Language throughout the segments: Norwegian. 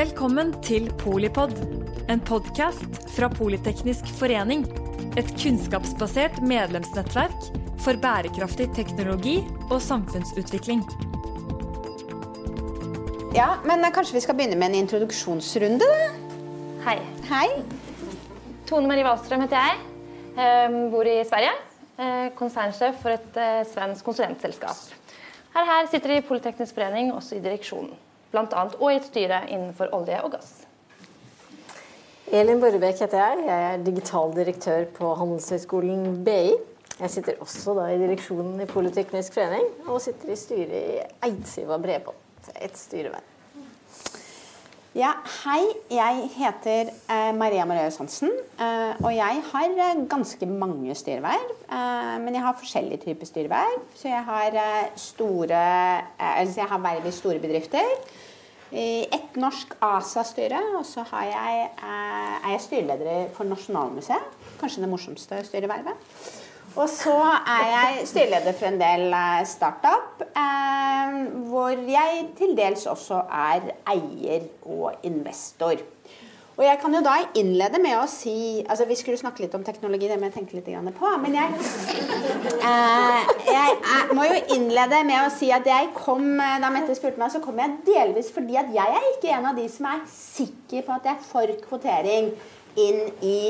Velkommen til Polipod, en podkast fra Politeknisk forening. Et kunnskapsbasert medlemsnettverk for bærekraftig teknologi og samfunnsutvikling. Ja, men eh, kanskje vi skal begynne med en introduksjonsrunde, da? Hei. Hei. Tone Marie Wahlstrøm heter jeg. jeg. bor i Sverige. Eh, konsernsjef for et eh, svensk konsulentselskap. Her, her sitter jeg i Politeknisk forening, også i direksjonen. Annet, og i et styre innenfor olje og gass. Elin Borrebekk heter jeg. Jeg er digital direktør på Handelshøyskolen BI. Jeg sitter også da i direksjonen i Politeknisk forening, og sitter i styret i Eidsiva Bredbånd. Et styre. Ja, hei. Jeg heter eh, Maria Mariøs Hansen. Eh, og jeg har eh, ganske mange styreverv. Eh, men jeg har forskjellige typer styreverv. Så jeg har eh, store Altså jeg har verv i store bedrifter. I ett norsk ASA-styre, og så jeg, er jeg styreleder for Nasjonalmuseet. Kanskje det morsomste styrevervet. Og så er jeg styreleder for en del eh, startup, eh, hvor jeg til dels også er eier og investor. Og jeg kan jo da innlede med å si altså Vi skulle snakke litt om teknologi, det må jeg tenke litt på. Men jeg, eh, jeg, må jo innlede med å si at jeg kom eh, da Mette spurte meg, så kom jeg delvis fordi at jeg er ikke en av de som er sikker på at jeg er for kvotering inn i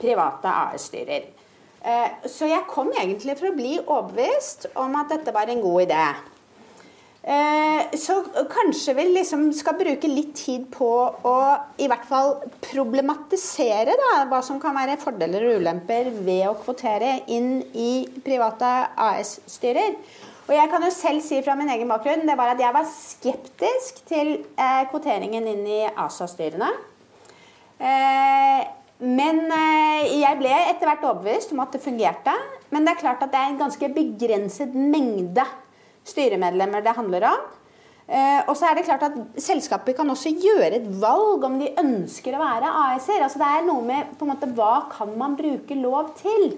private AS-styrer. Eh, Så jeg kom egentlig for å bli overbevist om at dette var en god idé. Eh, Så kanskje vi liksom skal bruke litt tid på å i hvert fall problematisere da, hva som kan være fordeler og ulemper ved å kvotere inn i private AS-styrer. Og jeg kan jo selv si fra min egen bakgrunn det var at jeg var skeptisk til eh, kvoteringen inn i ASA-styrene. Eh, men eh, jeg ble etter hvert overbevist om at det fungerte. Men det er klart at det er en ganske begrenset mengde styremedlemmer det handler om. Eh, og så er det klart at Selskapet kan også gjøre et valg om de ønsker å være AS-er. Altså det er noe med på en måte, hva kan man bruke lov til.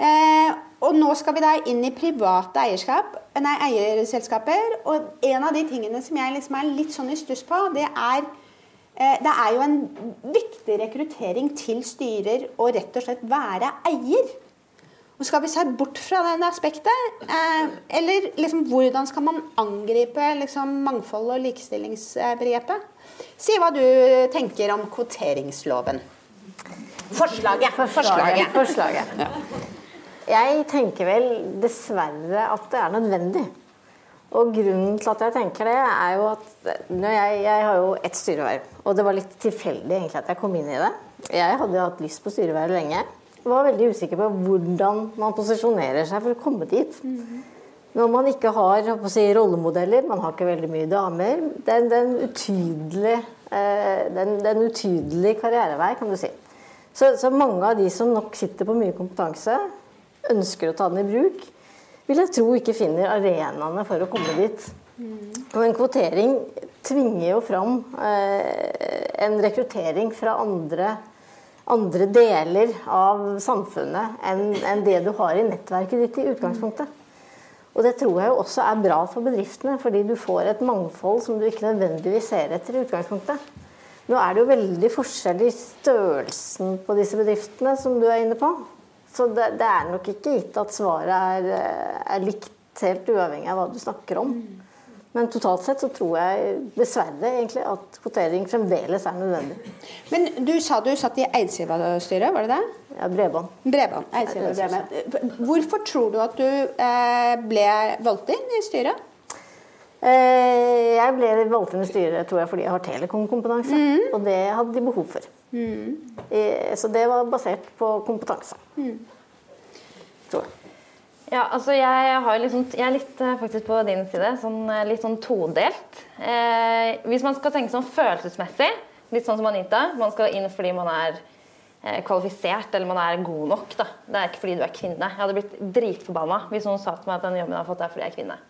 Eh, og nå skal vi da inn i private eierskap, nei, eierselskaper. Og en av de tingene som jeg liksom er litt sånn i stuss på, det er det er jo en viktig rekruttering til styrer å rett og slett være eier. Og Skal vi se bort fra det aspektet? Eh, eller liksom, hvordan skal man angripe liksom, mangfold- og likestillingsbegrepet? Si hva du tenker om kvoteringsloven. Forslaget. Forslaget. Forslaget. Jeg tenker vel dessverre at det er nødvendig. Og grunnen til at jeg tenker det, er jo at jeg, jeg har jo ett styreverv. Og det var litt tilfeldig egentlig at jeg kom inn i det. Jeg hadde jo hatt lyst på styreverv lenge. Var veldig usikker på hvordan man posisjonerer seg for å komme dit. Når man ikke har si, rollemodeller, man har ikke veldig mye damer. Det er, det er en utydelig, eh, det er en, det er en utydelig karrierevei, kan du si. Så, så mange av de som nok sitter på mye kompetanse, ønsker å ta den i bruk, vil jeg tro ikke finner arenaene for å komme dit. Og en kvotering tvinger jo fram eh, en rekruttering fra andre, andre deler av samfunnet enn enn det du har i nettverket ditt i utgangspunktet. Og det tror jeg jo også er bra for bedriftene, fordi du får et mangfold som du ikke nødvendigvis ser etter i utgangspunktet. Nå er det jo veldig forskjell i størrelsen på disse bedriftene som du er inne på. Så det, det er nok ikke gitt at svaret er, er likt helt uavhengig av hva du snakker om. Men totalt sett så tror jeg dessverre egentlig at kvotering fremdeles er nødvendig. Men du sa du satt i Eidsiva-styret, var det det? Ja, bredbånd. Bredbånd. Eidsiva Bredbånd. Hvorfor tror du at du eh, ble valgt inn i styret? Eh, Jeg ble valgt inn i styret tror jeg, fordi jeg har telekomkompetanse, og det hadde de behov for. Eh, Så det var basert på kompetanse. Tror jeg. Ja, altså jeg, har liksom, jeg er litt eh, faktisk på din side, sånn, eh, litt sånn todelt. Eh, hvis man skal tenke sånn følelsesmessig, litt sånn som Anita, man skal inn fordi man er eh, kvalifisert eller man er god nok. Da. Det er ikke fordi du er kvinne. Jeg hadde blitt dritforbanna hvis noen sa til meg at den jobben jeg har fått, er fordi jeg er kvinne.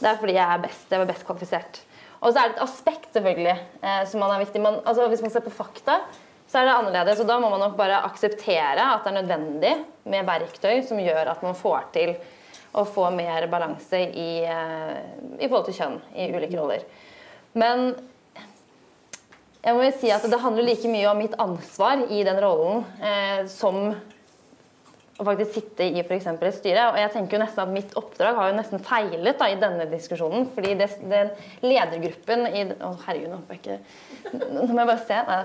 Det er fordi jeg er best. Jeg var best kvalifisert. Og så er det et aspekt selvfølgelig eh, som man er viktig. Man, altså, hvis man ser på fakta, så er det annerledes. Og da må man nok bare akseptere at det er nødvendig med verktøy som gjør at man får til å få mer balanse i, eh, i forhold til kjønn i ulike roller. Men jeg må jo si at det handler like mye om mitt ansvar i den rollen eh, som å faktisk sitte i f.eks. et styre. Og jeg tenker jo nesten at mitt oppdrag har jo nesten feilet da, i denne diskusjonen. fordi det, den ledergruppen i Å, herregud, nå får jeg ikke Nå må jeg bare se. Nei.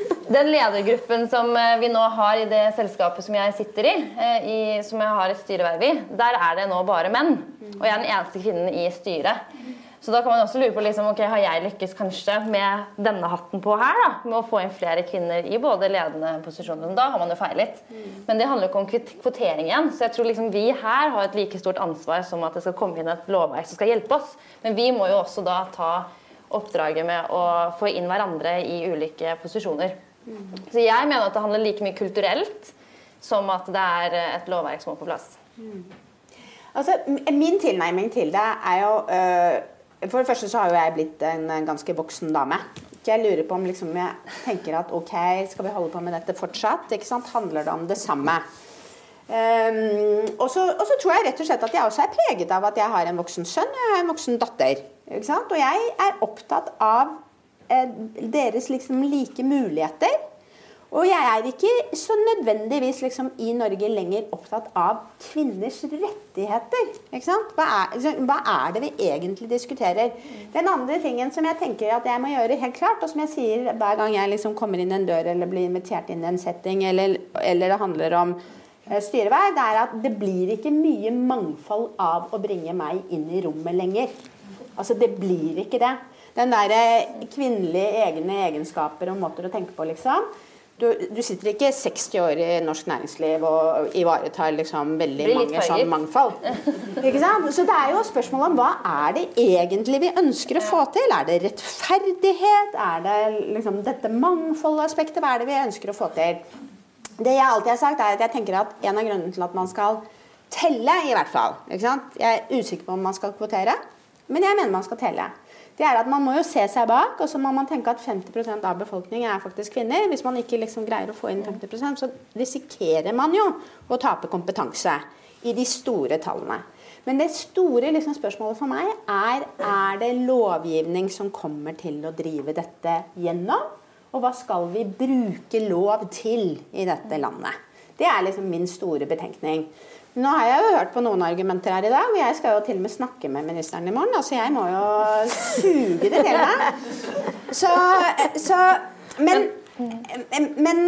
Den ledergruppen som eh, vi nå har i det selskapet som jeg sitter i, eh, i som jeg har et styreverv i, der er det nå bare menn. Og jeg er den eneste kvinnen i styret. Så da kan man også lure på liksom, ok, har jeg lykkes kanskje med denne hatten på her, da, med å få inn flere kvinner i både ledende posisjoner. Da har man jo feilet. Men det handler jo ikke om kvotering igjen. Så jeg tror liksom vi her har et like stort ansvar som at det skal komme inn et lovverk som skal hjelpe oss. Men vi må jo også da ta oppdraget med å få inn hverandre i ulike posisjoner. Så jeg mener at det handler like mye kulturelt som at det er et lovverk som må på plass. Altså, min tilnærming til det er jo øh, For det første så har jo jeg blitt en ganske voksen dame. Jeg lurer på om liksom jeg tenker at ok, skal vi holde på med dette fortsatt? Ikke sant? Handler det om det samme? Um, og, så, tror jeg rett og slett at jeg også er preget av at jeg har en voksen sønn og jeg har en voksen datter. Ikke sant? Og jeg er opptatt av eh, deres liksom like muligheter. Og jeg er ikke så nødvendigvis liksom, i Norge lenger opptatt av kvinners rettigheter. Hva er, hva, er, det vi egentlig diskuterer? Den andre tingen som jeg tenker at jeg må gjøre helt klart, og som jeg sier hver gang jeg liksom kommer inn en dør eller blir invitert inn i en setting, eller, eller det handler om eh, styreverv, det er at det blir ikke mye mangfold av å bringe meg inn i rommet lenger. Altså, det blir ikke det. Den derre kvinnelige egne egenskaper og måter å tenke på, liksom du, du, sitter ikke 60 år i norsk næringsliv og ivaretar liksom veldig mange sånn mangfold. Så det er jo spørsmålet om hva er det egentlig vi ønsker å få til? Er det rettferdighet? Er det liksom dette mangfoldaspektet? Hva er det vi ønsker å få til? Det jeg alltid har sagt, er at jeg tenker at en av grunnene til at man skal telle, i hvert fall? Jeg er usikker på om man skal kvotere, men jeg mener man skal telle det er at man må jo se seg bak, og så må man tenke at 50% av befolkningen er faktisk kvinner. Hvis man ikke liksom greier å få inn 50% så risikerer man jo å tape kompetanse i de store tallene. Men det store liksom, spørsmålet for meg er er det lovgivning som kommer til å drive dette gjennom. Og hva skal vi bruke lov til i dette landet? Det er liksom min store betenkning. Nå har jeg jo hørt på noen argumenter her i dag, og jeg skal jo til og med snakke med ministeren i morgen. Altså jeg må jo suge det til meg. Så, så Men, men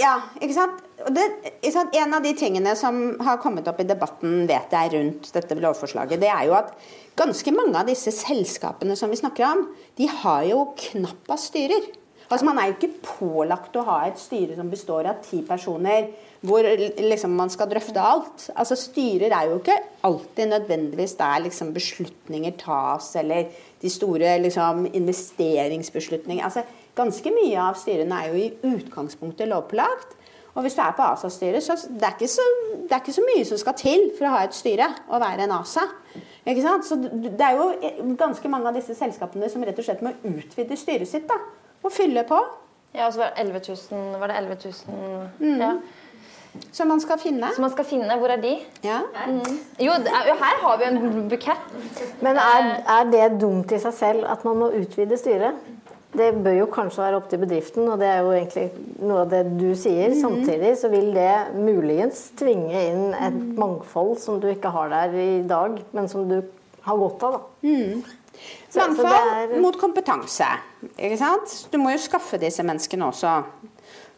Ja, ikke sant? Det, ikke sant? En av de tingene som har kommet opp i debatten, vet jeg, rundt dette lovforslaget, det er jo at ganske mange av disse selskapene som vi snakker om, de har jo knappast styrer. Altså Man er jo ikke pålagt å ha et styre som består av ti personer, hvor liksom man skal drøfte alt. Altså Styrer er jo ikke alltid nødvendigvis der liksom beslutninger tas, eller de store liksom investeringsbeslutninger. Altså Ganske mye av styrene er jo i utgangspunktet lovpålagt. Og hvis du er på ASA-styret, så er, så det er ikke så mye som skal til for å ha et styre og være en ASA. Ikke sant? Så det er jo ganske mange av disse selskapene som rett og slett må utvide styret sitt. da og fylle på. Ja, og så var det 11 000, var det 11 000 mm. ja. Som man skal finne. Som man skal finne. Hvor er de? Ja. Mm. Jo, her har vi en bukett. Men er, er, det dumt i seg selv at man må utvide styret? Det bør jo kanskje være opp til bedriften, og det er jo egentlig noe av det du sier. Mm. Samtidig så vil det muligens tvinge inn et mangfold som du ikke har der i dag, men som du har godt av. da. Mm. Mangfold mot kompetanse. Ikke sant? Du må jo skaffe disse menneskene også.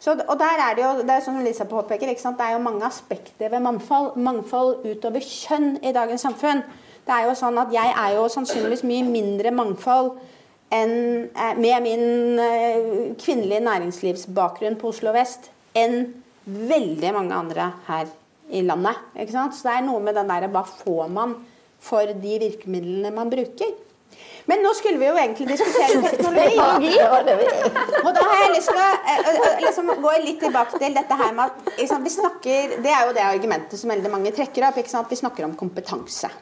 Så, og der er det jo, det er som Lisa påpeker, det er jo mange aspekter ved mangfold, mangfold utover kjønn i dagens samfunn. Det er jo sånn at Jeg er jo sannsynligvis mye mindre mangfold enn, eh, med min eh, kvinnelige næringslivsbakgrunn på Oslo vest enn veldig mange andre her i landet. Så det er noe med den derre Hva får man for de virkemidlene man bruker? Men nå skulle vi jo egentlig diskutere teknologi. Og da har jeg lyst til å uh, liksom, gå litt tilbake til dette her med at liksom, vi snakker Det er jo det argumentet som veldig mange trekker opp. Vi snakker om kompetanse.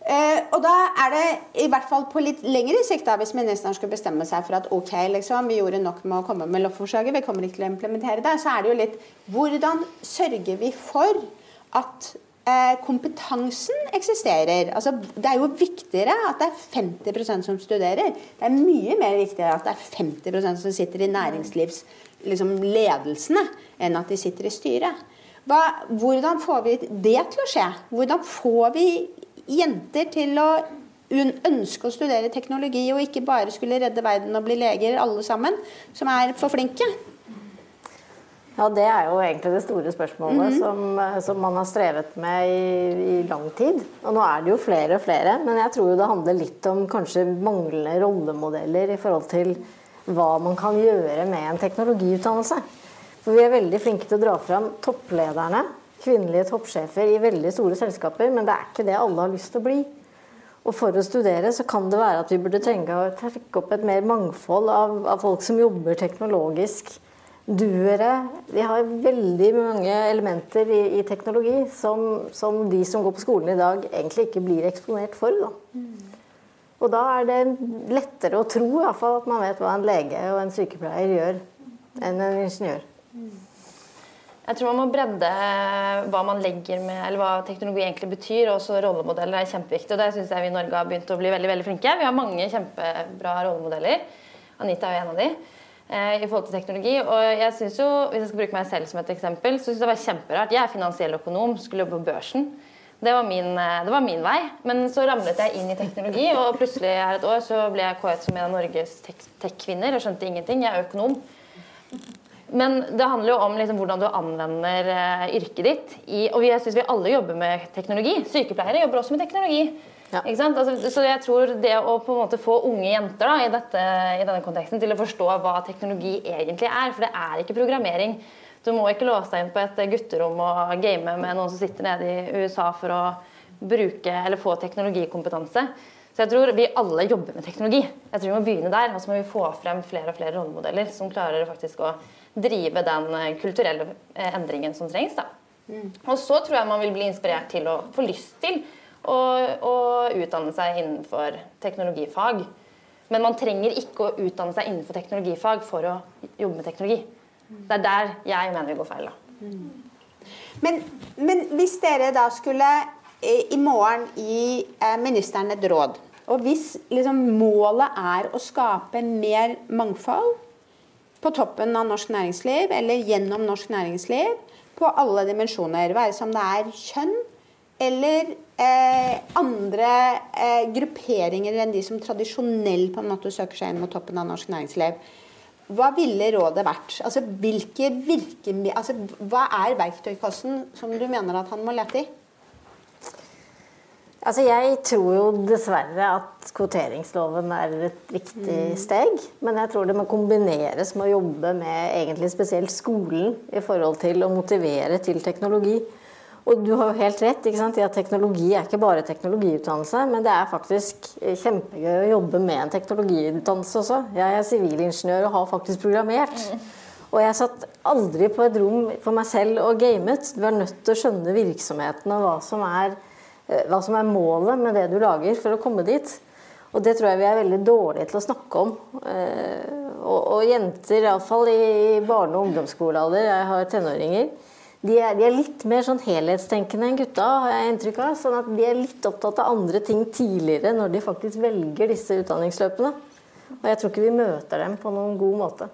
Uh, og da er det i hvert fall på litt lengre sikt, da, hvis ministeren skulle bestemme seg for at ok, liksom, vi gjorde nok med å komme med lovforslaget, vi kommer ikke til å implementere det, så er det jo litt Hvordan sørger vi for at eh, kompetansen eksisterer. Altså, det er jo viktigere at det er 50% som studerer. Det er mye mer viktigere at det er 50% som sitter i næringslivsledelsene, liksom, enn at de sitter i styret. Hva, hvordan får vi det til å skje? Hvordan får vi jenter til å ønske å studere teknologi og ikke bare skulle redde verden og bli leger alle sammen, som er for flinke? Ja, Det er jo egentlig det store spørsmålet mm -hmm. som, eh, som, man har strevet med i, i, lang tid. Og nå er det jo flere og flere, men jeg tror jo det handler litt om kanskje manglende rollemodeller i forhold til hva man kan gjøre med en teknologiutdannelse. For vi er veldig flinke til å dra fram topplederne, kvinnelige toppsjefer i veldig store selskaper, men det er ikke det alle har lyst til å bli. Og for å studere så kan det være at vi burde trenge å trekke opp et mer mangfold av, av folk som jobber teknologisk duere Vi har veldig mange elementer i, i teknologi som, som, de som går på skolen i dag, egentlig ikke blir eksponert for. Da. Mm. Og da er det lettere å tro i hvert fall, at man vet hva en lege og en sykepleier gjør, enn en ingeniør. Jeg tror man må bredde hva man legger med, eller hva teknologi egentlig betyr. og også rollemodeller er kjempeviktig. og Der syns jeg vi i Norge har begynt å bli veldig veldig flinke. Vi har mange kjempebra rollemodeller. Anita er jo en av de. Eh, i forhold til teknologi. Og jeg synes jo, Hvis jeg skal bruke meg selv som et eksempel, så syns jeg det var kjemperart. Jeg er finansiell økonom, skulle jobbe på børsen. Det var, min, eh, det var, min, vei. Men så ramlet jeg inn i teknologi, og plutselig her et år så ble jeg kåret som en av Norges tech-kvinner Jeg skjønte ingenting. Jeg er økonom. Men det handler jo om liksom hvordan du anvender uh, yrket ditt. I, og jeg syns vi alle jobber med teknologi. Sykepleiere jobber også med teknologi. Ja. Altså, så jeg tror det å på en måte få unge jenter da, i, dette, i, denne konteksten til å forstå hva teknologi egentlig er, for det er ikke programmering. Du må ikke låse deg inn på et gutterom og game med noen som sitter nede i USA for å bruke eller få teknologikompetanse. Så jeg tror vi alle jobber med teknologi. Jeg tror vi må begynne der, og så må vi få frem flere og flere rollemodeller som klarer faktisk å drive den kulturelle eh, endringen som trengs. Da. Mm. Og så tror jeg man vil bli inspirert til å få lyst til og, og utdanne seg innenfor teknologifag. Men man trenger ikke å utdanne seg innenfor teknologifag for å jobbe med teknologi. Det er der jeg mener vi går feil. da. Men, men hvis dere da skulle eh, i morgen gi eh, ministeren et råd, og hvis liksom, målet er å skape mer mangfold på toppen av norsk næringsliv, eller gjennom norsk næringsliv, på alle dimensjoner, være som det er kjønn, eller eh, andre eh, grupperinger enn de som tradisjonelt på en måte søker seg inn mot toppen av norsk næringsliv. Hva ville rådet vært? Altså, hvilke virke, altså, hva er verktøykassen som du mener at han må lete i? Altså, jeg tror jo dessverre at kvoteringsloven er et viktig mm. steg. Men jeg tror det må kombineres med å jobbe med egentlig spesielt skolen i forhold til å motivere til teknologi. Og du har jo helt rett i at teknologi er ikke bare teknologiutdannelse, men det er faktisk kjempegøy å jobbe med en teknologiutdannelse også. Jeg er sivilingeniør og har faktisk programmert. Og jeg satt aldri på et rom for meg selv og gamet. Du er nødt til å skjønne virksomheten og hva som er, eh, hva som er målet med det du lager for å komme dit. Og det tror jeg vi er veldig dårlige til å snakke om. Eh, og, og jenter, iallfall i barne- og ungdomsskolealder, jeg har tenåringer, de er, de er, litt mer sånn helhetstenkende enn gutta, har jeg inntrykk av. Sånn at de er litt opptatt av andre ting tidligere når de faktisk velger disse utdanningsløpene. Og jeg tror ikke vi møter dem på noen god måte.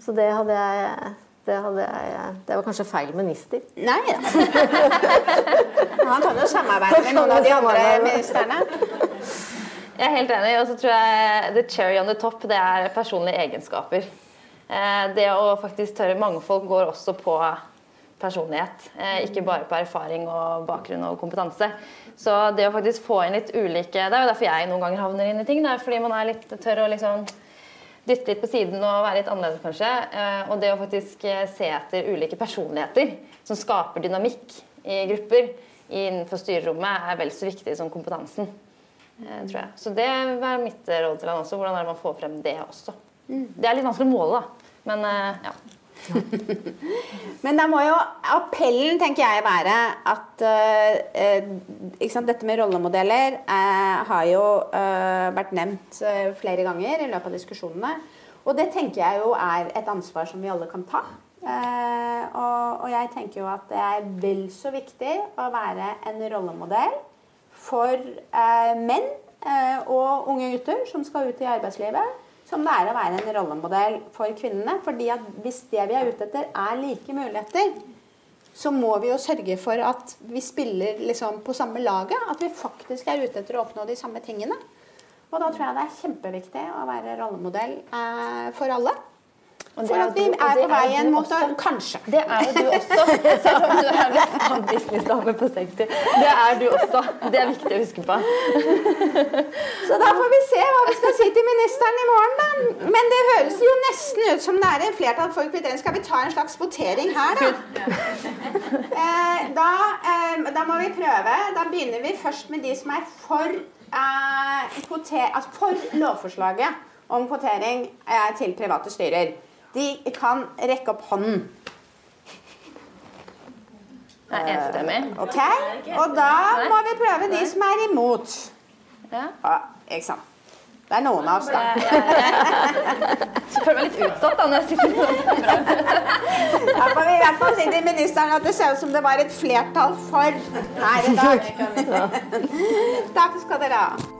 Så det hadde jeg det, hadde jeg, det var kanskje feil minister. Nei da. Han kan jo samarbeide med noen av de andre ministrene. Jeg er helt enig. Og så tror jeg the cherry on the top det er personlige egenskaper. Eh, det å faktisk tørre Mangfold går også på personlighet. Eh, ikke bare på erfaring og bakgrunn og kompetanse. Så det å faktisk få inn litt ulike Det er jo derfor jeg noen ganger havner inn i ting. Det er fordi man er litt tør å liksom dytte litt på siden og være litt annerledes, kanskje. Eh, og det å faktisk eh, se etter ulike personligheter som skaper dynamikk i grupper innenfor styrerommet, er vel så viktig som kompetansen. tror jeg. Så det er mitt råd til han også. Hvordan er det man får frem det også. Mm. Det er litt vanskelig å måle, da. Men ja. Men da må jo appellen, tenker jeg, være at uh, sant, Dette med rollemodeller uh, har jo uh, vært nevnt flere ganger i løpet av diskusjonene. Og det tenker jeg jo er et ansvar som vi alle kan ta. Og, og jeg tenker jo at det er vel så viktig å være en rollemodell for menn og unge gutter som skal ut i arbeidslivet, som det er å være en rollemodell for kvinnene. fordi at hvis det vi er ute etter, er like muligheter, så må vi jo sørge for at vi spiller liksom på samme laget. At vi faktisk er ute etter å oppnå de samme tingene. Og da tror jeg det er kjempeviktig å være rollemodell eh, for alle. For at vi er på veien mot Kanskje. Det er jo du også. Selv om du er en businessdame på 60. Det er du også. Det er viktig å huske på. Så da får vi se hva vi skal si til ministeren i morgen, da. Men det høres jo nesten ut som det er en flertall for kvotering. Skal vi ta en slags votering her, da? Eh, da, eh, da må vi prøve. Da begynner vi først med de som er for, eh, kvoter, altså for lovforslaget om kvotering eh, til private styrer. De kan rekke opp hånden. Det er enstemmig. Ok? Og da må vi prøve de som er imot. Ja. Ja, ikke sant. Det er noen av oss, da. Jeg føler meg litt utsatt da når jeg sitter sånn. Da får vi i hvert fall si til ministeren at det ser ut som det var et flertall for her i dag. Takk skal dere ha.